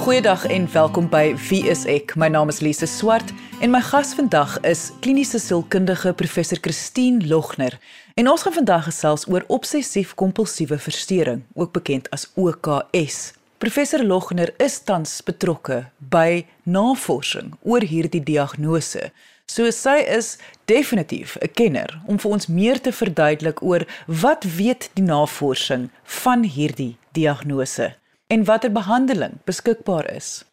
Goeiedag en welkom by Wie is ek? My naam is Lise Swart en my gas vandag is kliniese sielkundige professor Christine Logner. En ons gaan vandag gesels oor obsessief-kompulsiewe verstoring, ook bekend as OKS. Professor Logner is tans betrokke by navorsing oor hierdie diagnose. So sy is definitief 'n kenner om vir ons meer te verduidelik oor wat weet die navorsing van hierdie diagnose en watter behandeling beskikbaar is.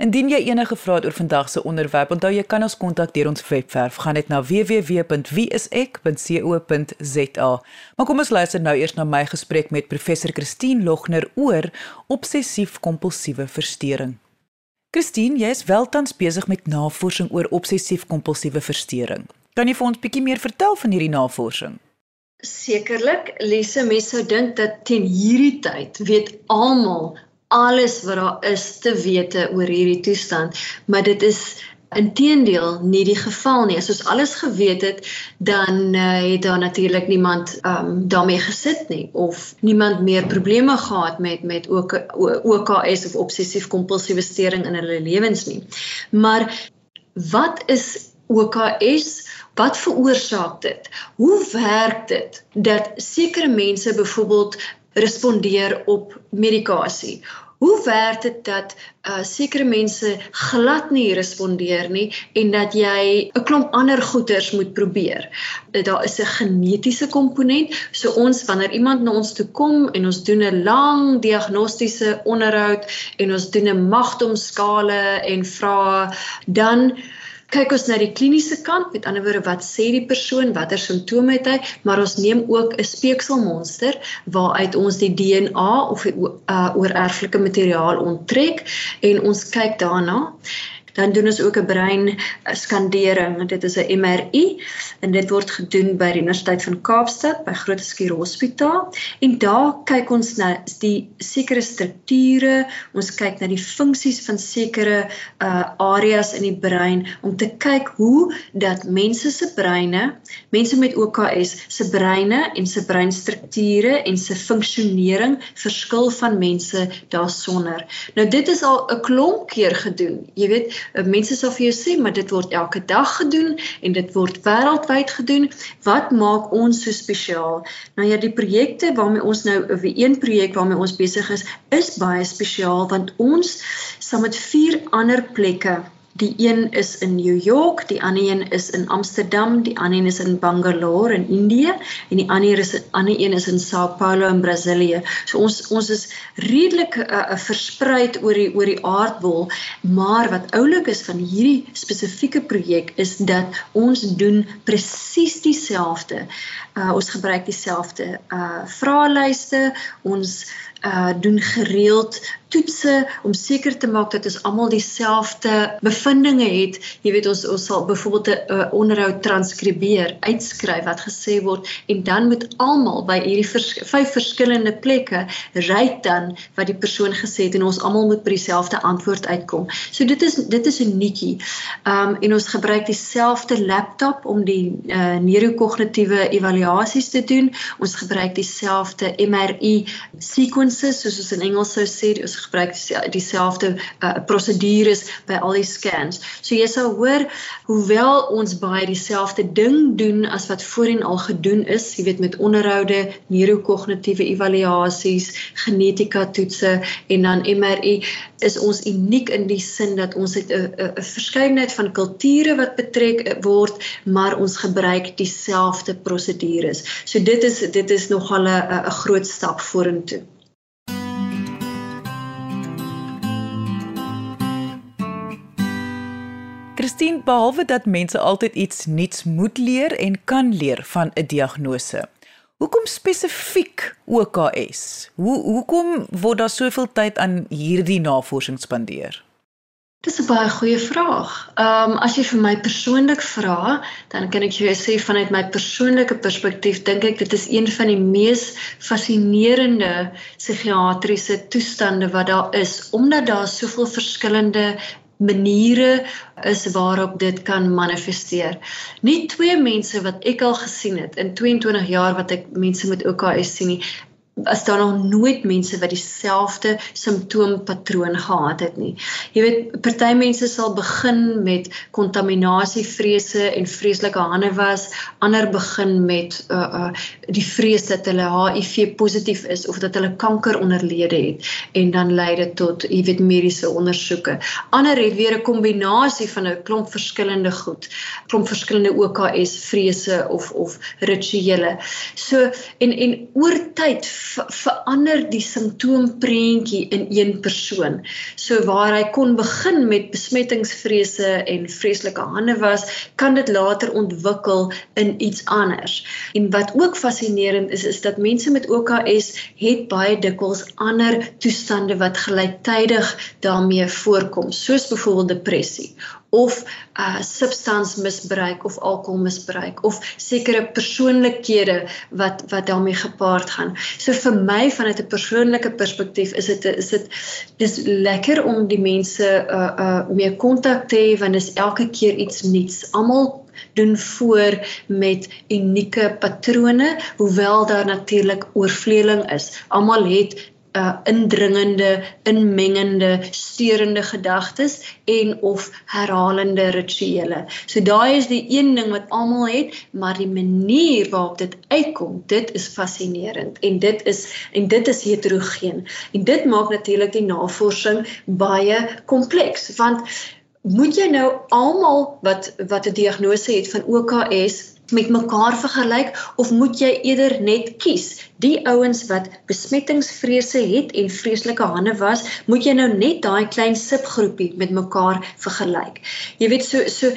Indien jy enige vrae het oor vandag se onderwerp, onthou jy kan ons kontak deur ons webwerf. Gaan net na www.wieisek.co.za. Maar kom ons luister nou eers na my gesprek met professor Christine Logner oor obsessief-kompulsiewe verstoring. Christine, jy is wel tans besig met navorsing oor obsessief-kompulsiewe verstoring. Kan jy vir ons bietjie meer vertel van hierdie navorsing? Sekerlik, Lise, mense sou dink dat teen hierdie tyd weet almal alles wat daar is te wete oor hierdie toestand, maar dit is inteendeel nie die geval nie. As ons alles geweet het, dan uh, het daar natuurlik niemand um daarmee gesit nie of niemand meer probleme gehad met met OK, OKS of obsessief kompulsiewe storing in hulle lewens nie. Maar wat is OKS? Wat veroorsaak dit? Hoe werk dit dat sekere mense byvoorbeeld respondeer op medikasie? Hoe werk dit dat uh sekere mense glad nie respondeer nie en dat jy 'n klomp ander goeters moet probeer? Daar is 'n genetiese komponent. So ons wanneer iemand na ons toe kom en ons doen 'n lang diagnostiese onderhoud en ons doen 'n magtomskale en vra dan kyk ons na die kliniese kant, met ander woorde wat sê die persoon, watter simptome het hy, maar ons neem ook 'n speekselmonster waaruit ons die DNA of die uh, oorerflike materiaal onttrek en ons kyk daarna dan doen ons ook 'n brein skandering. Dit is 'n MRI en dit word gedoen by die Universiteit van Kaapstad by Groote Hospitaal en daar kyk ons na die sekere strukture, ons kyk na die funksies van sekere uh areas in die brein om te kyk hoe dat mense se breine, mense met OKS se breine en se breinstrukture en se funksionering verskil van mense daarsonder. Nou dit is al 'n klomp keer gedoen. Jy weet, mense sal vir jou sê maar dit word elke dag gedoen en dit word wêreldwyd gedoen. Wat maak ons so spesiaal? Nou ja, die projekte waarmee ons nou wie een projek waarmee ons besig is, is baie spesiaal want ons saam met vier ander plekke Die een is in New York, die ander een is in Amsterdam, die ander een is in Bangalore in Indië en die ander is ander een is in Sao Paulo in Brasilië. So ons ons is redelik uh, verspreid oor die oor die aardbol, maar wat oulik is van hierdie spesifieke projek is dat ons doen presies dieselfde. Uh, ons gebruik dieselfde uh vraelyste. Ons uh doen gereeld toetse om seker te maak dat ons almal dieselfde bevindinge het. Jy weet ons ons sal byvoorbeeld 'n uh, onderhoud transkribeer, uitskryf wat gesê word en dan moet almal by hierdie vers, vyf verskillende plekke ry dan wat die persoon gesê het en ons almal moet by dieselfde antwoord uitkom. So dit is dit is 'n nuutjie. Um en ons gebruik dieselfde laptop om die uh, neurokognitiewe evaluasies te doen. Ons gebruik dieselfde MRI sequences soos ons in Engels sou sê, ons gebruik dieselfde uh, prosedures by al die scans. So jy sal hoor hoewel ons baie dieselfde ding doen as wat voorheen al gedoen is, jy weet met onderhoude, neurokognitiewe evaluasies, genetika toetse en dan MRI is ons uniek in die sin dat ons het 'n 'n verskeidenheid van kulture wat betrek word, maar ons gebruik dieselfde prosedures. So dit is dit is nogal 'n groot stap vorentoe. Christine, behalwe dat mense altyd iets nuuts moet leer en kan leer van 'n diagnose. Hoekom spesifiek OKS? Hoe hoekom word daar soveel tyd aan hierdie navorsing spandeer? Dis 'n baie goeie vraag. Ehm um, as jy vir my persoonlik vra, dan kan ek jou sê vanuit my persoonlike perspektief dink ek dit is een van die mees fascinerende psigiatriese toestande wat daar is omdat daar soveel verskillende maniere is waarop dit kan manifesteer. Nie twee mense wat ek al gesien het in 22 jaar wat ek mense met OKS sien nie, as daar nog nooit mense wat dieselfde simptoompatroon gehad het nie. Jy weet, party mense sal begin met kontaminasievrese en vreeslike hande was, ander begin met uh uh die vrees dat hulle HIV positief is of dat hulle kanker onderlede het en dan lei dit tot, jy weet, mediese ondersoeke. Ander het weer 'n kombinasie van 'n klomp verskillende goed, klomp verskillende OKS vrese of of rituele. So en en oor tyd verander die simptoomprentjie in een persoon. So waar hy kon begin met besmettingsvrese en vreeslike hande was, kan dit later ontwikkel in iets anders. En wat ook fascinerend is is dat mense met OKS het baie dikwels ander toestande wat gelyktydig daarmee voorkom, soos byvoorbeeld depressie of uh substansmisbruik of alkoholmisbruik of sekere persoonlikhede wat wat daarmee gepaard gaan. So vir my vanuit 'n persoonlike perspektief is dit is dit dis lekker om die mense uh uh mee kontak te hê want is elke keer iets nuuts. Almal doen voor met unieke patrone hoewel daar natuurlik oorvleeling is. Almal het uh indringende, inmengende, steurende gedagtes en of herhalende rituele. So daai is die een ding wat almal het, maar die manier waarop dit uitkom, dit is fascinerend en dit is en dit is heterogeen. En dit maak natuurlik die navorsing baie kompleks want moet jy nou almal wat wat 'n diagnose het van OKS met mekaar vergelyk of moet jy eerder net kies? Die ouens wat besmettingsvrese het en vreeslike hande was moet jy nou net daai klein subgroepie met mekaar vergelyk. Jy weet so so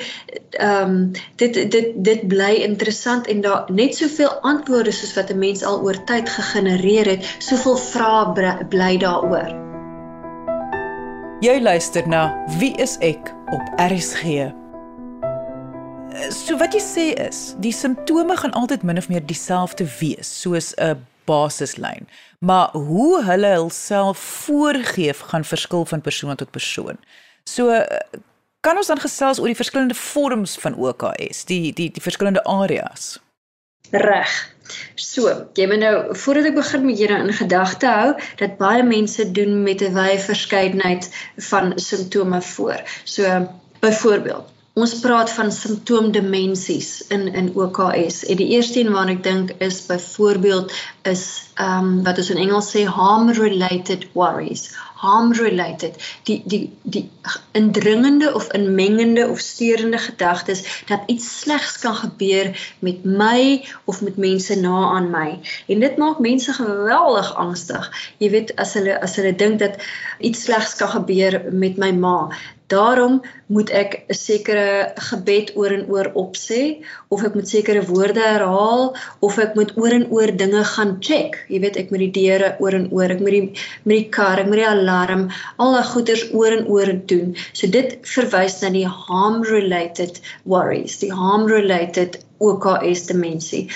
ehm um, dit dit dit bly interessant en daar net soveel antwoorde soos wat 'n mens al oor tyd gegenereer het soveel vrae bly daaroor. Jy luister na wie is ek op RSG So wat jy sê is, die simptome gaan altyd min of meer dieselfde wees, soos 'n basislyn. Maar hoe hulle hulself voorgeef gaan verskil van persoon tot persoon. So kan ons dan gesels oor die verskillende vorms van OKS, die die die verskillende areas. Reg. So, jy moet nou voordat ek begin met julle in gedagte hou dat baie mense doen met 'n wye verskeidenheid van simptome voor. So byvoorbeeld Ons praat van simptoomdimensies in in OKS. En die eerste een waarna ek dink is byvoorbeeld is ehm um, wat ons in Engels sê harm related worries. Harm related die die die indringende of inmengende of steurende gedagtes dat iets slegs kan gebeur met my of met mense na aan my. En dit maak mense geweldig angstig. Jy weet as hulle as hulle dink dat iets slegs kan gebeur met my ma, Daarom moet ek 'n sekere gebed oor en oor opsê of ek moet sekere woorde herhaal of ek moet oor en oor dinge gaan check. Jy weet ek moet die deure oor en oor, ek moet die met die kar, ek moet die alarm, al daai goeders oor en oor doen. So dit verwys na die harm related worries, die harm related OKS dimensie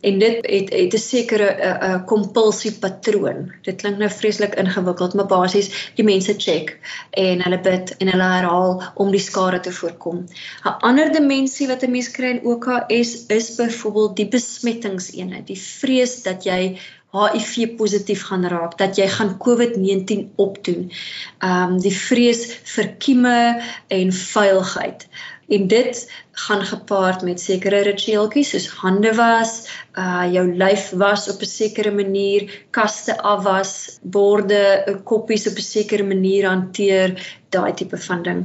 en dit het het 'n sekere 'n uh, uh, kompulsie patroon. Dit klink nou vreeslik ingewikkeld, maar basies die mense check en hulle bid en hulle herhaal om die skade te voorkom. 'n Ander dimensie wat 'n mens kry in OKS is byvoorbeeld die besmettingseenheid, die vrees dat jy HIV positief gaan raak, dat jy gaan COVID-19 opdoen. Ehm um, die vrees vir kieme en veiligheid. En dit gaan gepaard met sekere ritueeltjies soos hande was, uh jou lyf was op 'n sekere manier, kaste afwas, borde, koppies op 'n sekere manier hanteer, daai tipe van ding.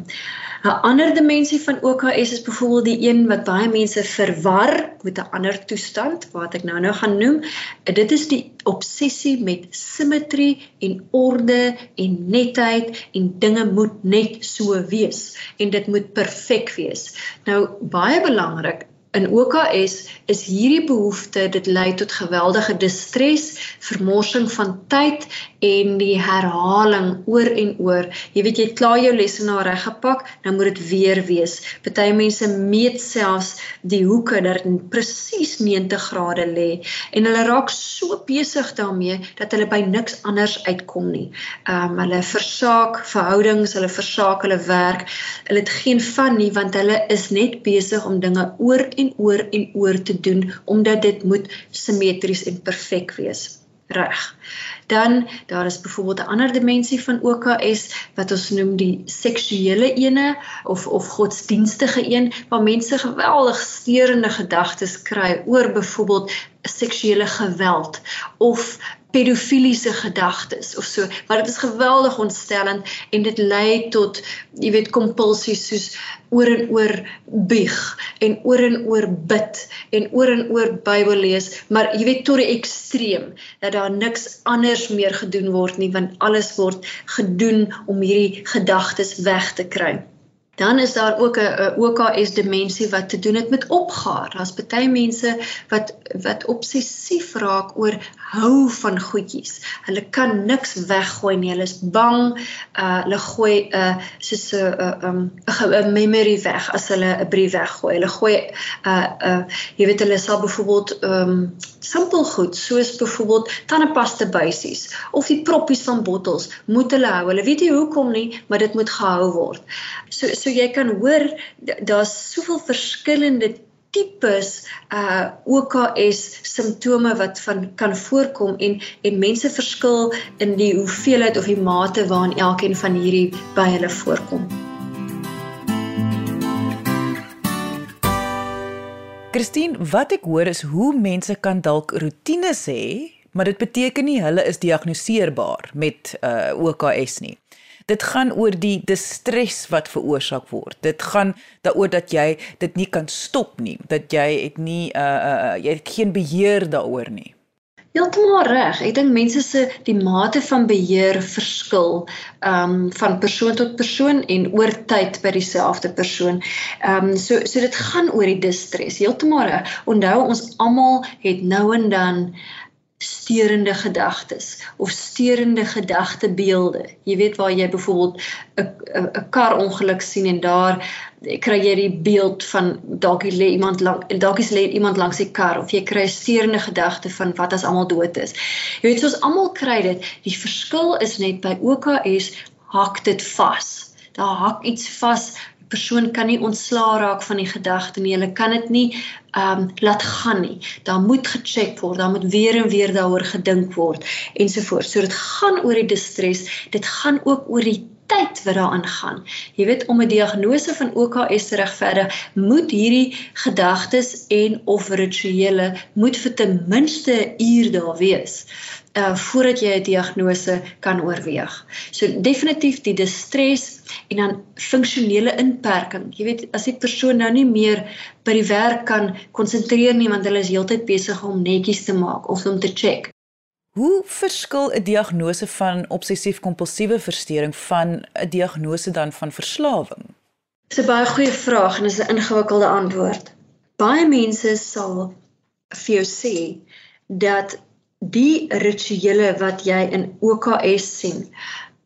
'n Ander dimensie van OKS is byvoorbeeld die een wat baie mense verwar met 'n ander toestand wat ek nou-nou gaan noem. Dit is die obsessie met simmetrie en orde en netheid en dinge moet net so wees en dit moet perfek wees. Nou baie belangrik in OKS is hierdie behoefte dit lei tot geweldige distres, vermorsing van tyd en die herhaling oor en oor. Jy weet jy het klaar jou lesenaar reggepak, nou moet dit weer wees. Party mense meet selfs die hoeke dat dit presies 90 grade lê en hulle raak so besig daarmee dat hulle by niks anders uitkom nie. Ehm um, hulle versaak verhoudings, hulle versaak hulle werk. Hulle het geen van nie want hulle is net besig om dinge oor en oor en oor te doen omdat dit moet simmetries en perfek wees. reg. Dan daar is byvoorbeeld 'n ander dimensie van OKS wat ons noem die seksuele ene of of godsdienstige een waar mense geweldig steurende gedagtes kry oor byvoorbeeld seksuele geweld of pedofiliese gedagtes of so. Maar dit is geweldig ontstellend en dit lei tot jy weet kompulsies soos oor en oor bieg en oor en oor bid en oor en oor Bybel lees. Maar jy weet tot die ekstreem dat daar niks anders meer gedoen word nie want alles word gedoen om hierdie gedagtes weg te kry Dan is daar ook 'n OKS dimensie wat te doen het met opgaar. Daar's baie mense wat wat obsessief raak oor hou van goedjies. Hulle kan niks weggooi nie. Hulle is bang. Uh hulle gooi 'n uh, soos 'n uh, um 'n memory weg as hulle 'n brief weggooi. Hulle gooi uh uh jy weet hulle sal byvoorbeeld um simpel goed soos byvoorbeeld tandepasta buisies of die proppies van bottels moet hulle hou. Hulle weet nie hoekom nie, maar dit moet gehou word. So so jy kan hoor daar's soveel verskillende tipes uh OKS simptome wat van kan voorkom en en mense verskil in die hoeveelheid of die mate waarin elkeen van hierdie by hulle voorkom. Christine, wat ek hoor is hoe mense kan dalk rotines hê, maar dit beteken nie hulle is diagnoseerbaar met uh OKS nie. Dit gaan oor die distres wat veroorsaak word. Dit gaan daaroor dat jy dit nie kan stop nie, dat jy het nie uh uh jy het geen beheer daaroor nie. Heeltemal reg. Ek dink mense se die mate van beheer verskil um van persoon tot persoon en oor tyd by dieselfde persoon. Um so so dit gaan oor die distres. Heeltemal reg. Onthou ons almal het nou en dan steurende gedagtes of steurende gedagtebeelde. Jy weet waar jy byvoorbeeld 'n 'n kar ongeluk sien en daar kry jy die beeld van dalk lê iemand lank dalk is lê iemand langs die kar of jy kry 'n steurende gedagte van wat as almal dood is. Jy weet soos almal kry dit, die verskil is net by OKS hak dit vas. Daar hak iets vas persoon kan nie ontslaa raak van die gedagte nie. Hulle kan dit nie ehm um, laat gaan nie. Daar moet gecheck word, daar moet weer en weer daaroor gedink word ensovoorts. So dit gaan oor die distres, dit gaan ook oor die tyd wat daaraan gaan. Jy weet om 'n diagnose van OKS te regverdig, moet hierdie gedagtes en of rituele moet vir ten minste 'n uur daar wees uh voordat jy 'n diagnose kan oorweeg. So definitief die distres en dan funksionele inperking. Jy weet as die persoon nou nie meer by die werk kan konsentreer nie want hulle is heeltyd besig om netjies te maak of om te check. Hoe verskil 'n diagnose van obsessief-kompulsiewe verstoring van 'n diagnose dan van verslawing? Dis 'n baie goeie vraag en dis 'n ingewikkelde antwoord. Baie mense sal vir jou sê dat die rituele wat jy in OKS sien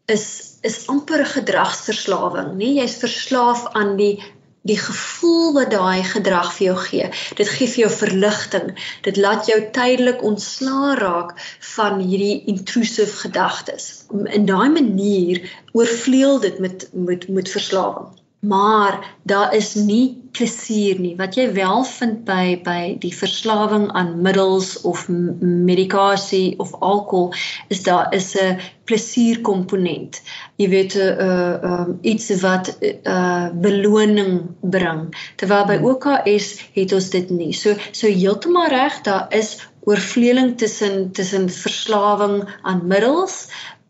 is is amper gedragsverslawing, nê? Jy's verslaaf aan die die gevoel wat daai gedrag vir jou gee. Dit gee vir jou verligting. Dit laat jou tydelik ontslaa raak van hierdie intrusive gedagtes. In daai manier oorvleuel dit met met met verslawing maar daar is nie plesier nie wat jy wel vind by by die verslawing aan middels of medikasie of alkohol is daar is 'n plesierkomponent jy weet 'n uh, um, iets wat 'n uh, beloning bring. Terwyl by OKS het ons dit nie. So so heeltemal reg daar is oorvleeling tussen tussen verslawing aan middels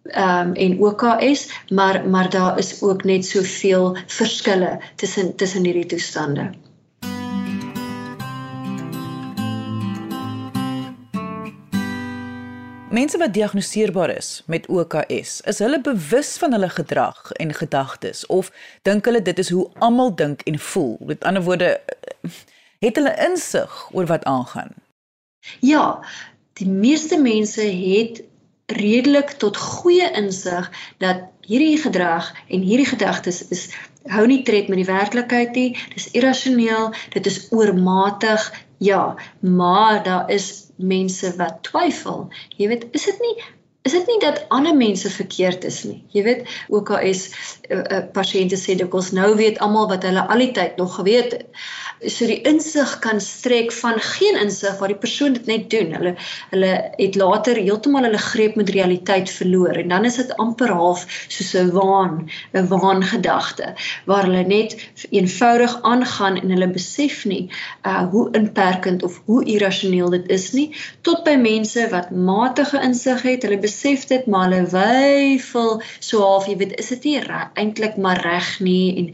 ehm um, en OKS, maar maar daar is ook net soveel verskille tussen tussen hierdie toestande. Mense wat diagnoseerbaar is met OKS, is hulle bewus van hulle gedrag en gedagtes of dink hulle dit is hoe almal dink en voel? Met ander woorde, het hulle insig oor wat aangaan? Ja, die meeste mense het redelik tot goeie insig dat hierdie gedrag en hierdie gedagtes is hou nie tred met die werklikheid nie. Dis irrasioneel, dit is oormatig. Ja, maar daar is mense wat twyfel. Jy weet, is dit nie is dit nie dat ander mense verkeerd is nie. Jy weet, OKS uh, uh, pasiënte sê dit kos nou weet almal wat hulle al die tyd nog geweet het. So die insig kan strek van geen insig waar die persoon dit net doen. Hulle hulle het later heeltemal hulle greep met realiteit verloor en dan is dit amper half soos 'n waan, 'n waangedagte waar hulle net eenvoudig aangaan en hulle besef nie uh hoe inperkend of hoe irrasioneel dit is nie tot by mense wat matige insig het. Hulle dit maar hulle wyfel so half jy weet is dit nie eintlik maar reg nie en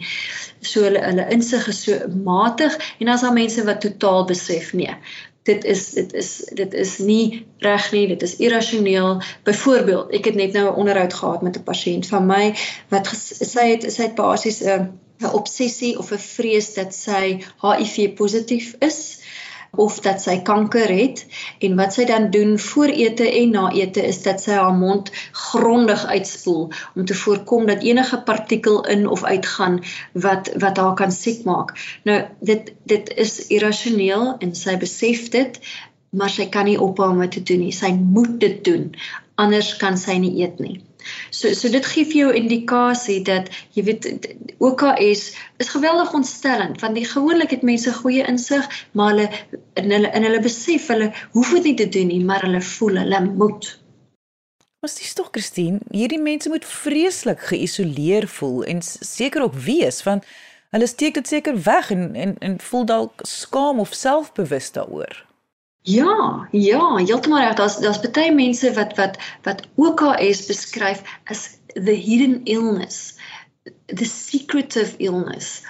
so hulle hulle insig is so matig en dan is daar mense wat totaal besef nee dit is dit is dit is nie reg nie dit is irrasioneel. Byvoorbeeld ek het net nou 'n onderhoud gehad met 'n pasiënt van my wat sy het sy het basies 'n 'n obsessie of 'n vrees dat sy HIV positief is of dat sy kanker het en wat sy dan doen voor ete en na ete is dat sy haar mond grondig uitspoel om te voorkom dat enige partikel in of uitgaan wat wat haar kan siek maak. Nou dit dit is irrasioneel en sy besef dit, maar sy kan nie ophou om dit te doen nie. Sy moet dit doen anders kan sy nie eet nie. So so dit gee vir jou indikasie dat jy weet OKS is geweldig ontstellend want die gewoonlik het mense goeie insig maar hulle in hulle in hulle besef hulle hoef dit nie te doen nie maar hulle voel hulle moet. Was dis tog Christine, hierdie mense moet vreeslik geïsoleer voel en seker ook wees want hulle steek dit seker weg en en en voel dalk skaam of selfbewus daaroor. Ja, ja, heeltemal reg. Daar's daar's baie mense wat wat wat OKS beskryf as the hidden illness, the secretive illness.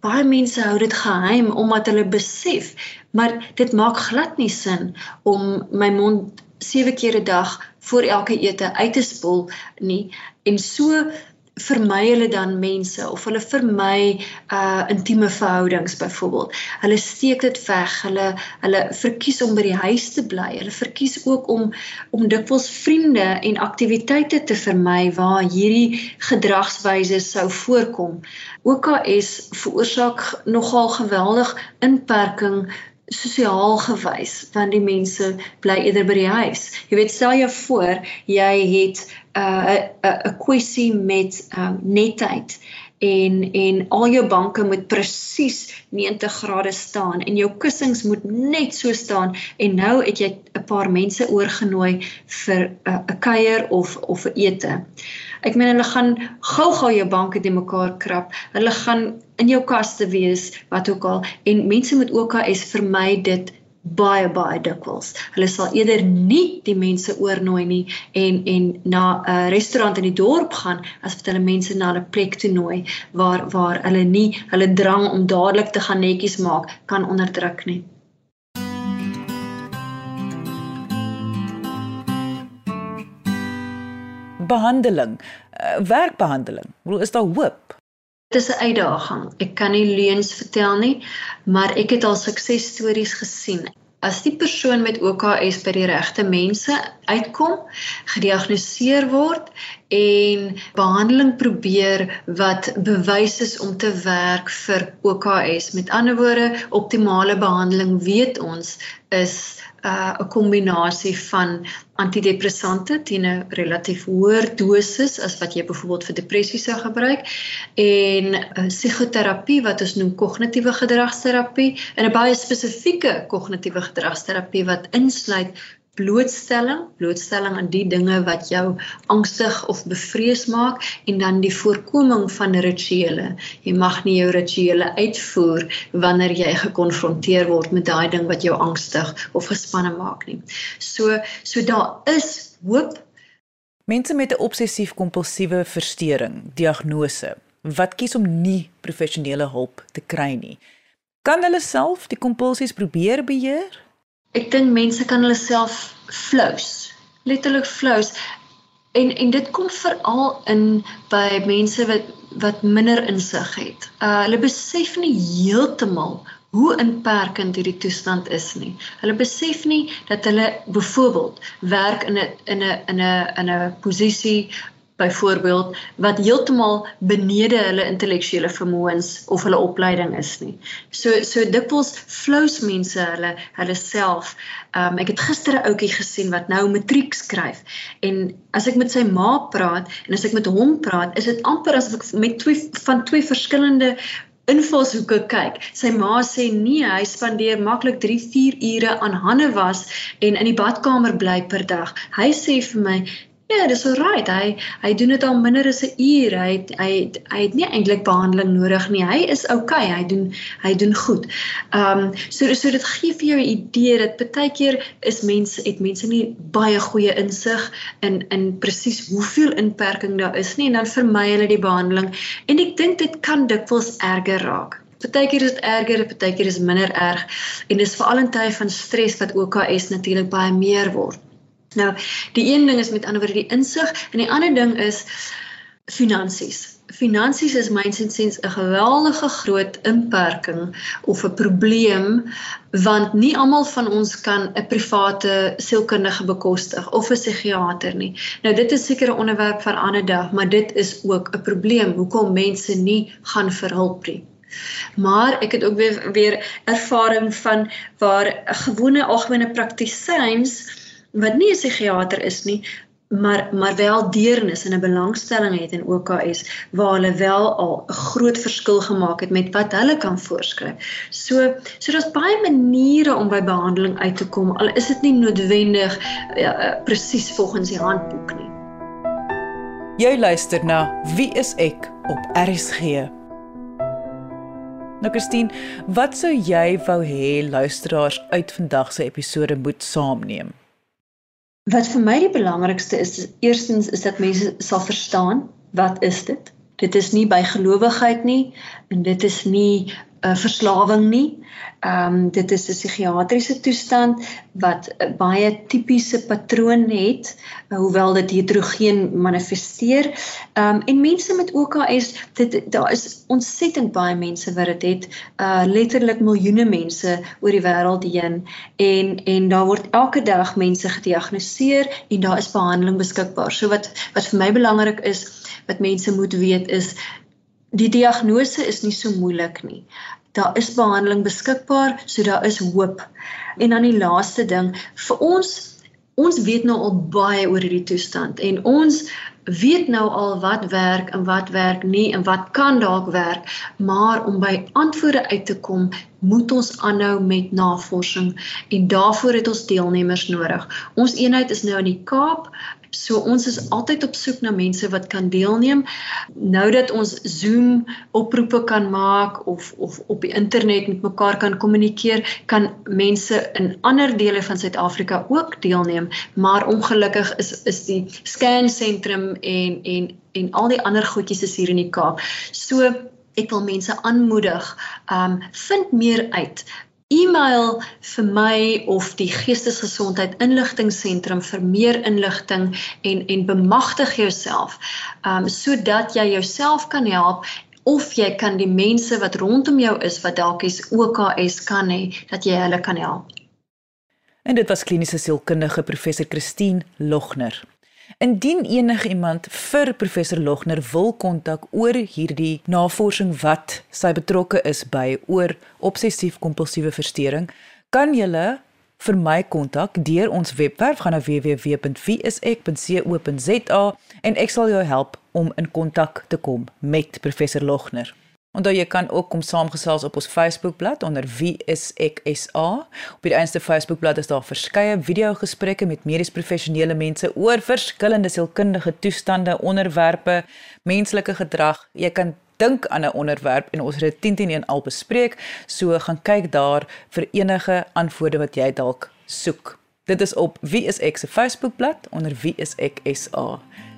Baie mense hou dit geheim omdat hulle besef, maar dit maak glad nie sin om my mond 7 keer 'n dag voor elke ete uit te spoel nie en so vermy hulle dan mense of hulle vermy uh intieme verhoudings byvoorbeeld. Hulle steek dit weg. Hulle hulle verkies om by die huis te bly. Hulle verkies ook om om dikwels vriende en aktiwiteite te vermy waar hierdie gedragswyse sou voorkom. OKS veroorsaak nogal geweldig inperking sosiaal gewys want die mense bly eerder by die huis. Jy weet stel jou voor jy het 'n uh, 'n kwessie met um, netheid en en al jou banke moet presies 90 grade staan en jou kussings moet net so staan en nou het jy 'n paar mense oorgenooi vir 'n uh, kuier of of 'n ete. Ek meen hulle gaan gou-gou jou banke te mekaar krap. Hulle gaan in jou kaste wees wat ook al en mense moet ook as vermy dit baie baie dikwels. Hulle sal eerder nie die mense oornooi nie en en na 'n restaurant in die dorp gaan as wat hulle mense na 'n plek toe nooi waar waar hulle nie hulle drang om dadelik te gaan netjies maak kan onderdruk nie. Behandeling, uh, werkbehandeling. Hoe is daar hoop? Dit is 'n uitdaging. Ek kan nie leuns vertel nie, maar ek het al suksesstories gesien. As die persoon met OKS by die regte mense uitkom, gediagnoseer word en behandeling probeer wat bewys is om te werk vir OKS. Met ander woorde, optimale behandeling weet ons is uh, 'n kombinasie van antidepressante teen 'n relatief hoër dosis as wat jy byvoorbeeld vir depressie sou gebruik en uh, psigoterapie wat ons noem kognitiewe gedragsterapie en 'n baie spesifieke kognitiewe gedragsterapie wat insluit blootstelling, blootstelling aan die dinge wat jou angstig of bevrees maak en dan die voorkoming van rituele. Jy mag nie jou rituele uitvoer wanneer jy gekonfronteer word met daai ding wat jou angstig of gespanne maak nie. So so daar is hoop. Mense met 'n obsessief-kompulsiewe verstoring, diagnose, wat kies om nie professionele hulp te kry nie. Kan hulle self die kompulsies probeer beheer? Ek dink mense kan hulle self flous letterlik flous en en dit kom veral in by mense wat wat minder insig het. Uh hulle besef nie heeltemal hoe inperkend hierdie toestand is nie. Hulle besef nie dat hulle byvoorbeeld werk in 'n in 'n in 'n in 'n posisie byvoorbeeld wat heeltemal benede hulle intellektuele vermoëns of hulle opleiding is nie. So so dikwels flous mense hulle hulle self. Um ek het gister 'n ouetjie gesien wat nou matriek skryf en as ek met sy ma praat en as ek met hom praat, is dit amper asof ek met twee van twee verskillende invalshoeke kyk. Sy ma sê nee, hy spandeer maklik 3-4 ure aan hande was en in die badkamer bly per dag. Hy sê vir my, Ja, dis al right. Hy hy doen dit al minder as 'n uur. Hy het, hy het, hy het nie eintlik behandeling nodig nie. Hy is okay. Hy doen hy doen goed. Ehm um, so so dit gee vir jou 'n idee dat baie keer is mense het mense nie baie goeie insig in in presies hoeveel inperking daar is nie en dan vermy hulle die behandeling. En ek dink dit kan dikwels erger raak. Partykeer is dit erger, partykeer is minder erg en dis veral in tye van stres wat OKS natuurlik baie meer word. Nou, die een ding is met ander woorde die insig en die ander ding is finansies. Finansies is mynsiens 'n geweldige groot inperking of 'n probleem want nie almal van ons kan 'n private sielkundige bekostig of 'n psigiater nie. Nou dit is seker 'n onderwerp vir 'n ander dag, maar dit is ook 'n probleem hoekom mense nie gaan vir hulp nie. Maar ek het ook weer weer ervaring van waar gewone algemene praktisyns wat nie 'n psigiater is nie, maar maar wel deernis en 'n belangstelling het in OKS waar hulle wel al 'n groot verskil gemaak het met wat hulle kan voorskryf. So so daar's baie maniere om by behandeling uit te kom al is dit nie noodwendig ja, uh, presies volgens die handboek nie. Jy luister na Wie is ek op RSG. Nou Christine, wat sou jy wou hê luisteraars uit vandag se episode moet saamneem? Wat vir my die belangrikste is, eerstens is dat mense sal verstaan wat is dit? Dit is nie by gelowigheid nie en dit is nie 'n uh, verslawing nie. Ehm um, dit is 'n psigiatriese toestand wat 'n baie tipiese patroon het, hoewel dit heterogeen manifesteer. Ehm um, en mense met OKS, dit daar is ontsettend baie mense wat dit het, uh letterlik miljoene mense oor die wêreld heen en en daar word elke dag mense gediagnoseer en daar is behandeling beskikbaar. So wat wat vir my belangrik is, wat mense moet weet is die diagnose is nie so moeilik nie daar is behandeling beskikbaar, so daar is hoop. En dan die laaste ding, vir ons ons weet nou al baie oor hierdie toestand en ons weet nou al wat werk en wat werk nie en wat kan dalk werk, maar om by antwoorde uit te kom, moet ons aanhou met navorsing en daarvoor het ons deelnemers nodig. Ons eenheid is nou in die Kaap. So ons is altyd op soek na mense wat kan deelneem. Nou dat ons Zoom oproepe kan maak of of op die internet met mekaar kan kommunikeer, kan mense in ander dele van Suid-Afrika ook deelneem, maar ongelukkig is is die scan sentrum en en en al die ander goedjies is hier in die Kaap. So ek wil mense aanmoedig, um vind meer uit e-mail vir my of die geestesgesondheid inligtingseentrum vir meer inligting en en bemagtig jouself um sodat jy jouself kan help of jy kan die mense wat rondom jou is wat dalk is OKS kan hê dat jy hulle kan help. En dit was kliniese sielkundige professor Christine Logner. Indien enige iemand vir professor Logner wil kontak oor hierdie navorsing wat sy betrokke is by oor obsessief-kompulsiewe verstoring, kan julle vir my kontak deur ons webwerf gaan na www.viesek.co.za en ek sal jou help om in kontak te kom met professor Logner. Onthou jy kan ook kom saamgesels op ons Facebookblad onder Wie is ek SA. Op die eenste Facebookblad is daar verskeie video-gesprekke met medies professionele mense oor verskillende sielkundige toestande, onderwerpe, menslike gedrag. Jy kan dink aan 'n onderwerp en ons het dit 10 teen 1 al bespreek, so gaan kyk daar vir enige antwoorde wat jy dalk soek. Dit is op Wie is ek se Facebookblad onder Wie is ek SA.